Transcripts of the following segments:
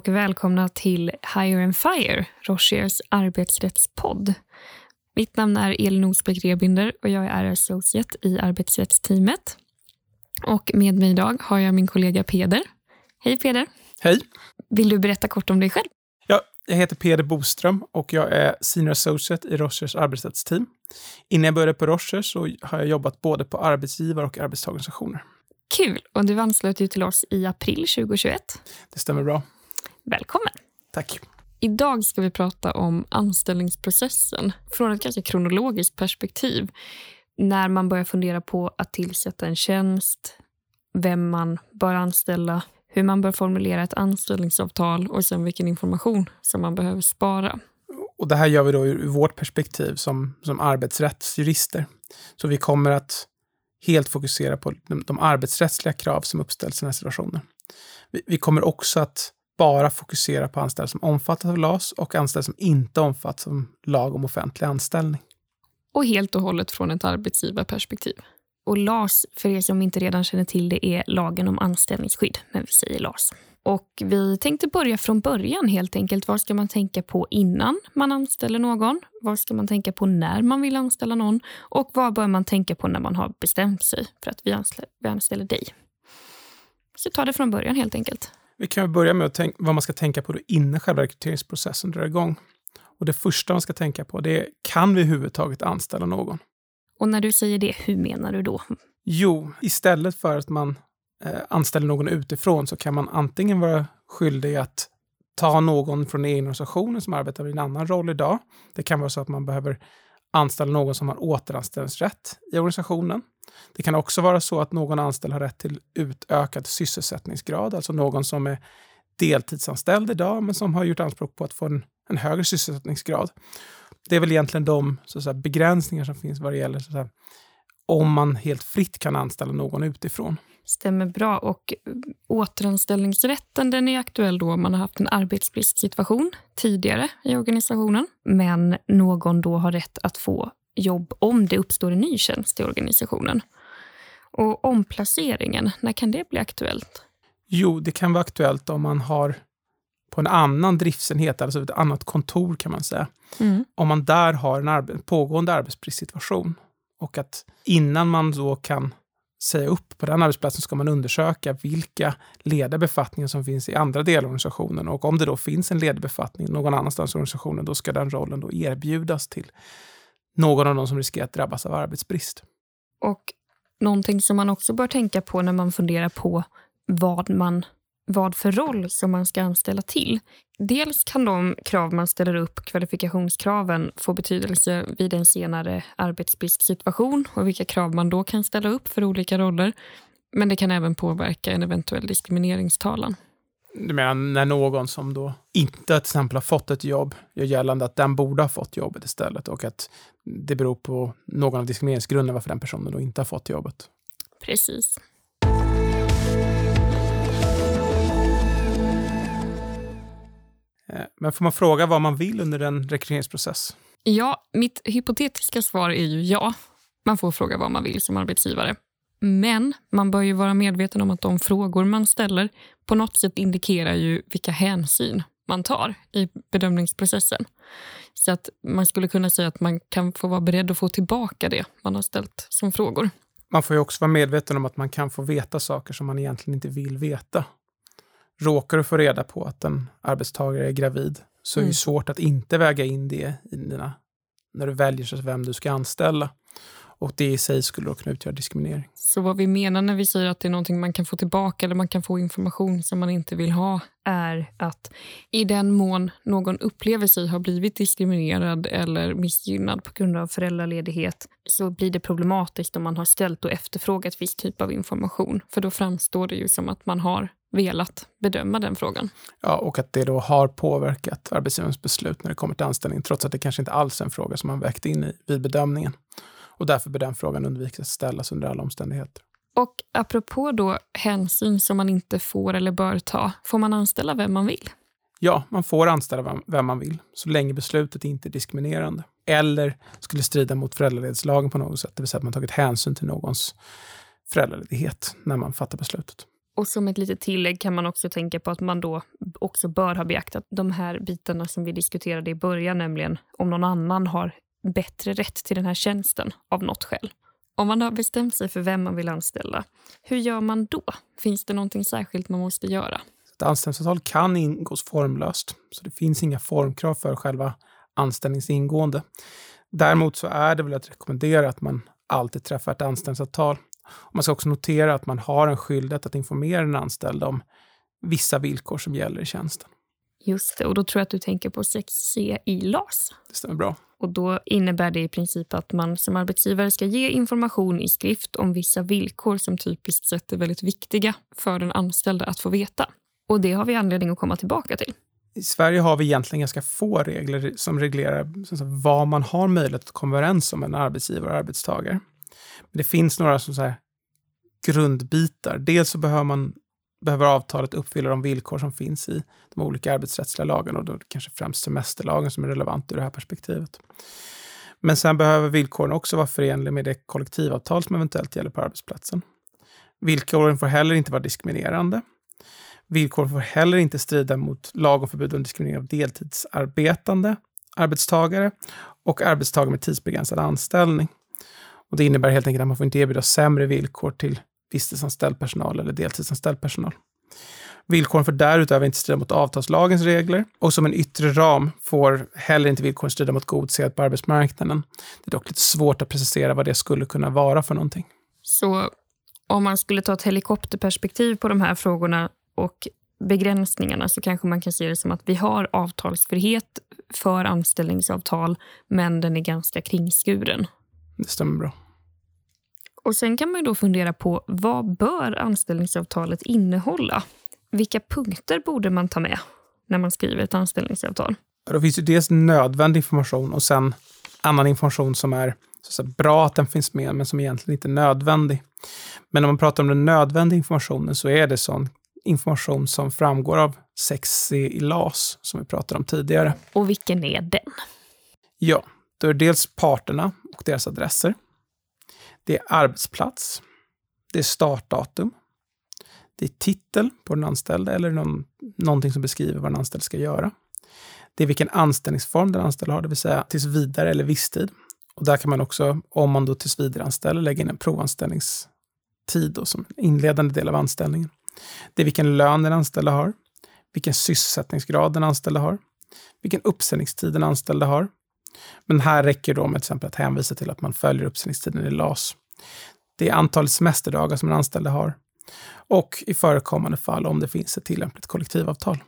och välkomna till Hire and Fire, Rochers arbetsrättspodd. Mitt namn är Elin Osbeck Rebinder och jag är associate i arbetsrättsteamet. Och med mig idag har jag min kollega Peder. Hej Peder. Hej. Vill du berätta kort om dig själv? Ja, jag heter Peder Boström och jag är senior associate i Rochers arbetsrättsteam. Innan jag började på Rochers så har jag jobbat både på arbetsgivar och arbetstagarorganisationer. Kul! Och du anslöt ju till oss i april 2021. Det stämmer bra. Välkommen! Tack. Idag ska vi prata om anställningsprocessen från ett ganska kronologiskt perspektiv. När man börjar fundera på att tillsätta en tjänst, vem man bör anställa, hur man bör formulera ett anställningsavtal och sen vilken information som man behöver spara. Och det här gör vi då ur vårt perspektiv som, som arbetsrättsjurister. Så vi kommer att helt fokusera på de, de arbetsrättsliga krav som uppställs i den här situationen. Vi, vi kommer också att bara fokusera på anställda som omfattas av LAS och anställda som inte omfattas av lag om offentlig anställning. Och helt och hållet från ett arbetsgivarperspektiv. Och LAS, för er som inte redan känner till det, är lagen om anställningsskydd, när vi säger LAS. Och vi tänkte börja från början helt enkelt. Vad ska man tänka på innan man anställer någon? Vad ska man tänka på när man vill anställa någon? Och vad bör man tänka på när man har bestämt sig för att vi anställer, vi anställer dig? Så ta det från början helt enkelt. Vi kan börja med att tänka, vad man ska tänka på innan själva rekryteringsprocessen drar igång. Och det första man ska tänka på det är, kan vi överhuvudtaget anställa någon? Och när du säger det, hur menar du då? Jo, istället för att man eh, anställer någon utifrån så kan man antingen vara skyldig att ta någon från den egna organisationen som arbetar i en annan roll idag. Det kan vara så att man behöver anställa någon som har återanställningsrätt i organisationen. Det kan också vara så att någon anställd har rätt till utökad sysselsättningsgrad, alltså någon som är deltidsanställd idag men som har gjort anspråk på att få en, en högre sysselsättningsgrad. Det är väl egentligen de så säga, begränsningar som finns vad det gäller så säga, om man helt fritt kan anställa någon utifrån. Stämmer bra. Och återanställningsrätten den är aktuell då om man har haft en arbetsbristsituation tidigare i organisationen men någon då har rätt att få jobb om det uppstår en ny tjänst i organisationen. Och omplaceringen, när kan det bli aktuellt? Jo, det kan vara aktuellt om man har på en annan driftsenhet, alltså ett annat kontor kan man säga. Mm. Om man där har en arbe pågående arbetsbristsituation och att innan man då kan säga upp på den arbetsplatsen ska man undersöka vilka lediga befattningar som finns i andra delar av organisationen. Och om det då finns en ledig befattning någon annanstans i organisationen, då ska den rollen då erbjudas till någon av de som riskerar att drabbas av arbetsbrist. Och någonting som man också bör tänka på när man funderar på vad man vad för roll som man ska anställa till. Dels kan de krav man ställer upp, kvalifikationskraven, få betydelse vid en senare arbetsbristsituation och vilka krav man då kan ställa upp för olika roller. Men det kan även påverka en eventuell diskrimineringstalan. Du menar när någon som då inte till exempel har fått ett jobb gör gällande att den borde ha fått jobbet istället och att det beror på någon av diskrimineringsgrunderna varför den personen då inte har fått jobbet? Precis. Eh, men får man fråga vad man vill under en rekryteringsprocess? Ja, mitt hypotetiska svar är ju ja. Man får fråga vad man vill som arbetsgivare. Men man bör ju vara medveten om att de frågor man ställer på något sätt indikerar ju vilka hänsyn man tar i bedömningsprocessen. Så att man skulle kunna säga att man kan få vara beredd att få tillbaka det man har ställt som frågor. Man får ju också vara medveten om att man kan få veta saker som man egentligen inte vill veta. Råkar du få reda på att en arbetstagare är gravid så är det mm. svårt att inte väga in det i dina, när du väljer vem du ska anställa. Och det i sig skulle då kunna utgöra diskriminering. Så vad vi menar när vi säger att det är någonting man kan få tillbaka eller man kan få information som man inte vill ha är att i den mån någon upplever sig ha blivit diskriminerad eller missgynnad på grund av föräldraledighet så blir det problematiskt om man har ställt och efterfrågat viss typ av information. För då framstår det ju som att man har velat bedöma den frågan. Ja, och att det då har påverkat arbetsgivarens beslut när det kommer till anställning, trots att det kanske inte alls är en fråga som man vägt in i, vid bedömningen. Och därför bör den frågan undvikas att ställas under alla omständigheter. Och apropå då hänsyn som man inte får eller bör ta, får man anställa vem man vill? Ja, man får anställa vem man vill, så länge beslutet inte är diskriminerande. Eller skulle strida mot föräldraledighetslagen på något sätt, det vill säga att man tagit hänsyn till någons föräldraledighet när man fattar beslutet. Och som ett litet tillägg kan man också tänka på att man då också bör ha beaktat de här bitarna som vi diskuterade i början, nämligen om någon annan har bättre rätt till den här tjänsten av något skäl. Om man har bestämt sig för vem man vill anställa, hur gör man då? Finns det någonting särskilt man måste göra? Ett anställningsavtal kan ingås formlöst, så det finns inga formkrav för själva anställningsingående. Däremot så är det väl att rekommendera att man alltid träffar ett anställningsavtal. Man ska också notera att man har en skyldighet att informera den anställda om vissa villkor som gäller i tjänsten. Just det, och då tror jag att du tänker på 6C i LAS. Det stämmer bra. Och Då innebär det i princip att man som arbetsgivare ska ge information i skrift om vissa villkor som typiskt sett är väldigt viktiga för den anställda att få veta. Och Det har vi anledning att komma tillbaka till. I Sverige har vi egentligen ganska få regler som reglerar så vad man har möjlighet att komma överens om en arbetsgivare och arbetstagare. Men det finns några så här grundbitar. Dels så behöver man behöver avtalet uppfylla de villkor som finns i de olika arbetsrättsliga lagarna och då kanske främst semesterlagen som är relevant ur det här perspektivet. Men sen behöver villkoren också vara förenliga med det kollektivavtal som eventuellt gäller på arbetsplatsen. Villkoren får heller inte vara diskriminerande. Villkoren får heller inte strida mot lag om förbud om diskriminering av deltidsarbetande arbetstagare och arbetstagare med tidsbegränsad anställning. Och det innebär helt enkelt att man får inte erbjuda sämre villkor till visstidsanställd personal eller deltidsanställd personal. Villkoren får därutöver inte strida mot avtalslagens regler och som en yttre ram får heller inte villkoren strida mot god sed på arbetsmarknaden. Det är dock lite svårt att precisera vad det skulle kunna vara för någonting. Så om man skulle ta ett helikopterperspektiv på de här frågorna och begränsningarna så kanske man kan se det som att vi har avtalsfrihet för anställningsavtal men den är ganska kringskuren. Det stämmer bra. Och Sen kan man då fundera på vad bör anställningsavtalet innehålla? Vilka punkter borde man ta med när man skriver ett anställningsavtal? Då finns ju dels nödvändig information och sen annan information som är så att bra att den finns med, men som egentligen inte är nödvändig. Men om man pratar om den nödvändiga informationen så är det sån information som framgår av 6C i LAS, som vi pratade om tidigare. Och vilken är den? Ja, då är det dels parterna och deras adresser. Det är arbetsplats. Det är startdatum. Det är titel på den anställde eller någon, någonting som beskriver vad den anställde ska göra. Det är vilken anställningsform den anställde har, det vill säga tills vidare eller visstid. Och där kan man också, om man då tills vidare anställer, lägga in en provanställningstid då, som inledande del av anställningen. Det är vilken lön den anställde har, vilken sysselsättningsgrad den anställde har, vilken uppsägningstid den anställde har, men här räcker det då med till exempel att hänvisa till att man följer uppsägningstiden i LAS. Det är antalet semesterdagar som en anställd har och i förekommande fall om det finns ett tillämpligt kollektivavtal.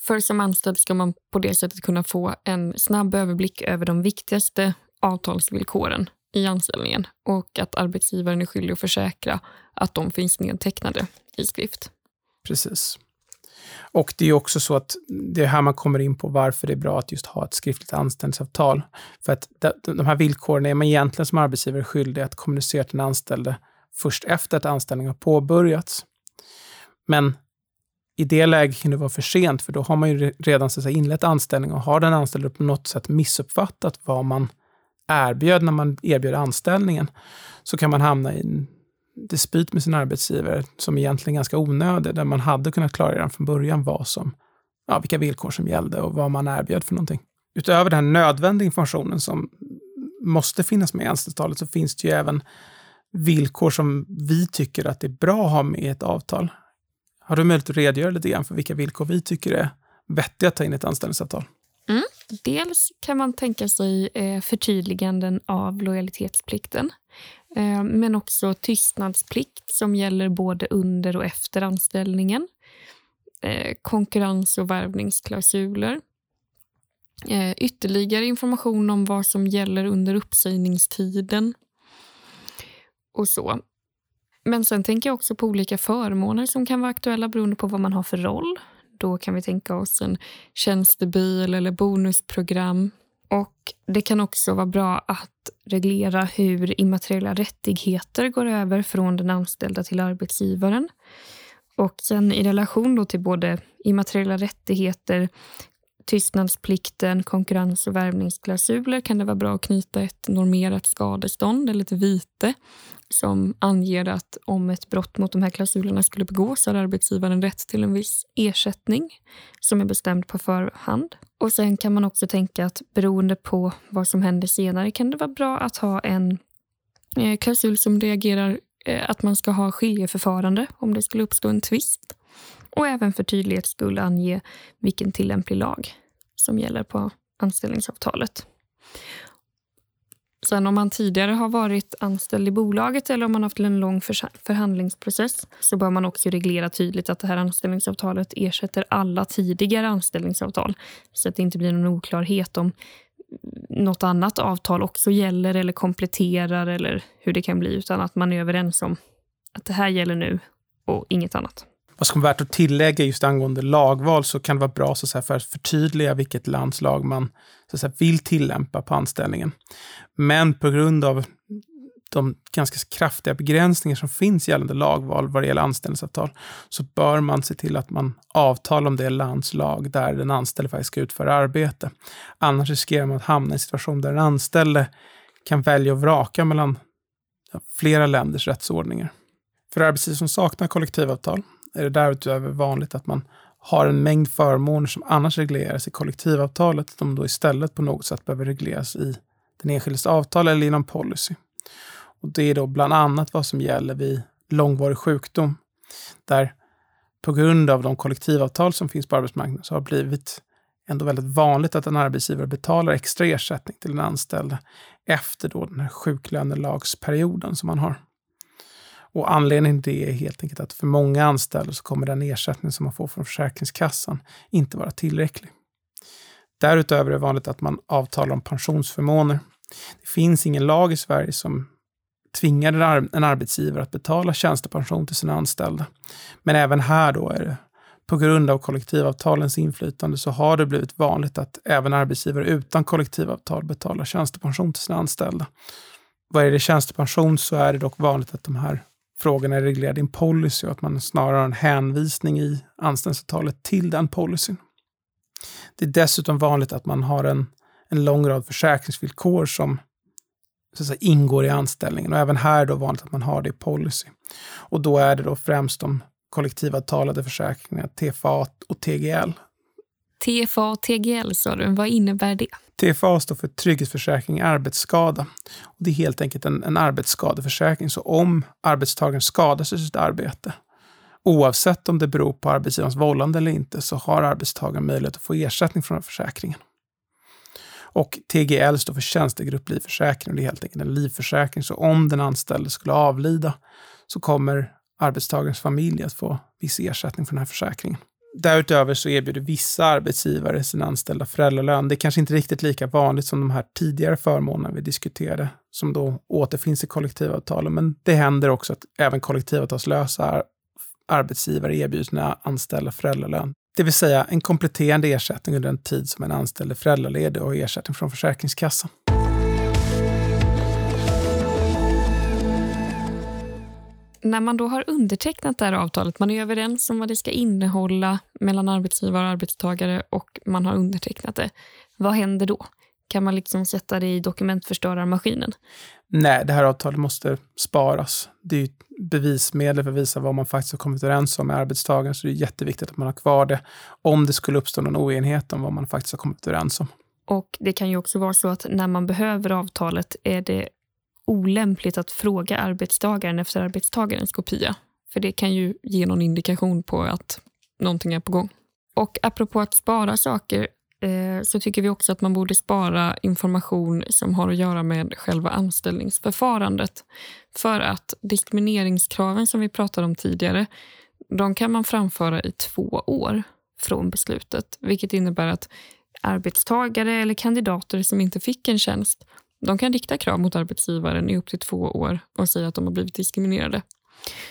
För som anställd ska man på det sättet kunna få en snabb överblick över de viktigaste avtalsvillkoren i anställningen och att arbetsgivaren är skyldig att försäkra att de finns nedtecknade i skrift. Precis. Och det är också så att det är här man kommer in på varför det är bra att just ha ett skriftligt anställningsavtal. För att de här villkoren är man egentligen som arbetsgivare skyldig att kommunicera till den anställde först efter att anställningen har påbörjats. Men i det läget kan det vara för sent, för då har man ju redan så att säga, inlett anställning och har den anställde på något sätt missuppfattat vad man erbjöd när man erbjöd anställningen, så kan man hamna i en dispyt med sin arbetsgivare som egentligen är ganska onödig, där man hade kunnat klara redan från början vad som, ja, vilka villkor som gällde och vad man erbjöd för någonting. Utöver den nödvändiga informationen som måste finnas med i anställningsavtalet så finns det ju även villkor som vi tycker att det är bra att ha med i ett avtal. Har du möjlighet att redogöra lite grann för vilka villkor vi tycker är vettiga att ta in i ett anställningsavtal? Mm. Dels kan man tänka sig eh, förtydliganden av lojalitetsplikten. Eh, men också tystnadsplikt som gäller både under och efter anställningen. Eh, konkurrens och värvningsklausuler. Eh, ytterligare information om vad som gäller under uppsägningstiden. Och så. Men sen tänker jag också på olika förmåner som kan vara aktuella beroende på vad man har för roll. Då kan vi tänka oss en tjänstebil eller bonusprogram och Det kan också vara bra att reglera hur immateriella rättigheter går över från den anställda till arbetsgivaren. Och sen i relation då till både immateriella rättigheter, tystnadsplikten, konkurrens och värvningsklausuler kan det vara bra att knyta ett normerat skadestånd eller ett vite som anger att om ett brott mot de här klausulerna skulle begås har arbetsgivaren rätt till en viss ersättning som är bestämd på förhand. Och Sen kan man också tänka att beroende på vad som händer senare kan det vara bra att ha en eh, klausul som reagerar eh, att man ska ha skiljeförfarande om det skulle uppstå en tvist. Och även för tydlighets skull ange vilken tillämplig lag som gäller på anställningsavtalet. Sen om man tidigare har varit anställd i bolaget eller om man haft en lång förhandlingsprocess så bör man också reglera tydligt att det här anställningsavtalet ersätter alla tidigare anställningsavtal så att det inte blir någon oklarhet om något annat avtal också gäller eller kompletterar eller hur det kan bli utan att man är överens om att det här gäller nu och inget annat. Vad som är värt att tillägga just angående lagval så kan det vara bra så att för att förtydliga vilket lands lag man så att säga, vill tillämpa på anställningen. Men på grund av de ganska kraftiga begränsningar som finns gällande lagval vad det gäller anställningsavtal så bör man se till att man avtalar om det lands lag där den anställde faktiskt ska utföra arbete. Annars riskerar man att hamna i en situation där den anställde kan välja och vraka mellan flera länders rättsordningar. För arbetsgivare som saknar kollektivavtal är det därutöver vanligt att man har en mängd förmåner som annars regleras i kollektivavtalet, de då istället på något sätt behöver regleras i den enskildes avtal eller inom policy. Och det är då bland annat vad som gäller vid långvarig sjukdom, där på grund av de kollektivavtal som finns på arbetsmarknaden så har det blivit ändå väldigt vanligt att en arbetsgivare betalar extra ersättning till den anställde efter då den här sjuklönelagsperioden som man har. Och anledningen till det är helt enkelt att för många anställda så kommer den ersättning som man får från Försäkringskassan inte vara tillräcklig. Därutöver är det vanligt att man avtalar om pensionsförmåner. Det finns ingen lag i Sverige som tvingar en arbetsgivare att betala tjänstepension till sina anställda. Men även här då är det på grund av kollektivavtalens inflytande så har det blivit vanligt att även arbetsgivare utan kollektivavtal betalar tjänstepension till sina anställda. Vad är det tjänstepension så är det dock vanligt att de här frågorna är reglerade i en policy och att man snarare har en hänvisning i anställningsavtalet till den policyn. Det är dessutom vanligt att man har en, en lång rad försäkringsvillkor som så att säga, ingår i anställningen och även här är det vanligt att man har det i policy. Och då är det då främst de kollektivavtalade försäkringarna TFA och TGL. TFA och TGL sa du, vad innebär det? TFA står för trygghetsförsäkring arbetsskada. Och det är helt enkelt en, en arbetsskadeförsäkring. Så om arbetstagaren skadas i sitt arbete, oavsett om det beror på arbetsgivarens vållande eller inte, så har arbetstagaren möjlighet att få ersättning från försäkringen. Och TGL står för tjänstegrupplivförsäkring. Och det är helt enkelt en livförsäkring. Så om den anställde skulle avlida så kommer arbetstagarens familj att få viss ersättning från den här försäkringen. Därutöver så erbjuder vissa arbetsgivare sina anställda föräldralön. Det är kanske inte riktigt lika vanligt som de här tidigare förmånerna vi diskuterade, som då återfinns i kollektivavtalen. Men det händer också att även kollektivavtalslösa arbetsgivare erbjuder sina anställda föräldralön. Det vill säga en kompletterande ersättning under den tid som en anställd är föräldraledig och ersättning från Försäkringskassan. När man då har undertecknat det här avtalet, man är överens om vad det ska innehålla mellan arbetsgivare och arbetstagare och man har undertecknat det. Vad händer då? Kan man liksom sätta det i dokumentförstörarmaskinen? Nej, det här avtalet måste sparas. Det är ett bevismedel för att visa vad man faktiskt har kommit överens om med arbetstagaren, så det är jätteviktigt att man har kvar det om det skulle uppstå någon oenighet om vad man faktiskt har kommit överens om. Och Det kan ju också vara så att när man behöver avtalet är det olämpligt att fråga arbetstagaren efter arbetstagarens kopia. För det kan ju ge någon indikation på att någonting är på gång. Och apropå att spara saker eh, så tycker vi också att man borde spara information som har att göra med själva anställningsförfarandet. För att diskrimineringskraven som vi pratade om tidigare, de kan man framföra i två år från beslutet. Vilket innebär att arbetstagare eller kandidater som inte fick en tjänst de kan rikta krav mot arbetsgivaren i upp till två år och säga att de har blivit diskriminerade.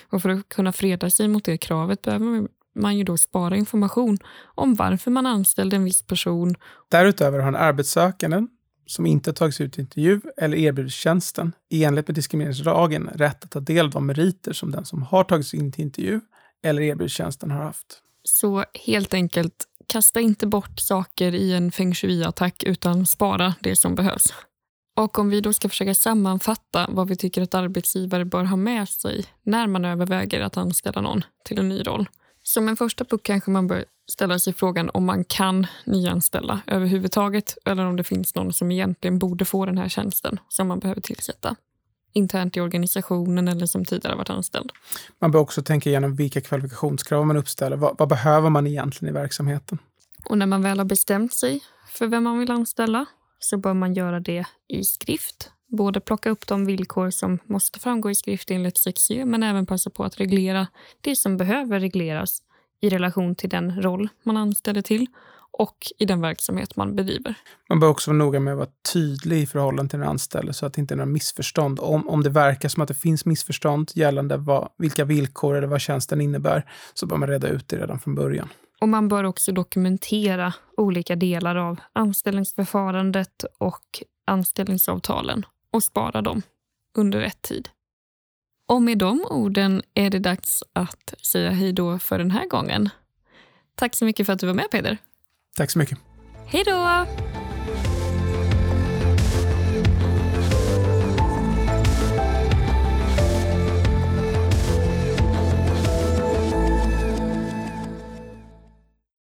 Och för att kunna freda sig mot det kravet behöver man ju då spara information om varför man anställde en viss person. Därutöver har en arbetssökande som inte tagits ut till intervju eller erbjudit tjänsten i enlighet med diskrimineringslagen rätt att ta del av de meriter som den som har tagits in till intervju eller erbjudit tjänsten har haft. Så helt enkelt, kasta inte bort saker i en feng shui-attack utan spara det som behövs. Och om vi då ska försöka sammanfatta vad vi tycker att arbetsgivare bör ha med sig när man överväger att anställa någon till en ny roll. Som en första punkt kanske man bör ställa sig frågan om man kan nyanställa överhuvudtaget eller om det finns någon som egentligen borde få den här tjänsten som man behöver tillsätta internt i organisationen eller som tidigare varit anställd. Man bör också tänka igenom vilka kvalifikationskrav man uppställer. Vad, vad behöver man egentligen i verksamheten? Och när man väl har bestämt sig för vem man vill anställa så bör man göra det i skrift. Både plocka upp de villkor som måste framgå i skrift enligt 6 men även passa på att reglera det som behöver regleras i relation till den roll man anställer till och i den verksamhet man bedriver. Man bör också vara noga med att vara tydlig i förhållande till den anställde så att det inte är några missförstånd. Om, om det verkar som att det finns missförstånd gällande vad, vilka villkor eller vad tjänsten innebär så bör man reda ut det redan från början. Och Man bör också dokumentera olika delar av anställningsförfarandet och anställningsavtalen och spara dem under rätt tid. Och med de orden är det dags att säga hej då för den här gången. Tack så mycket för att du var med Peder. Tack så mycket. Hej då!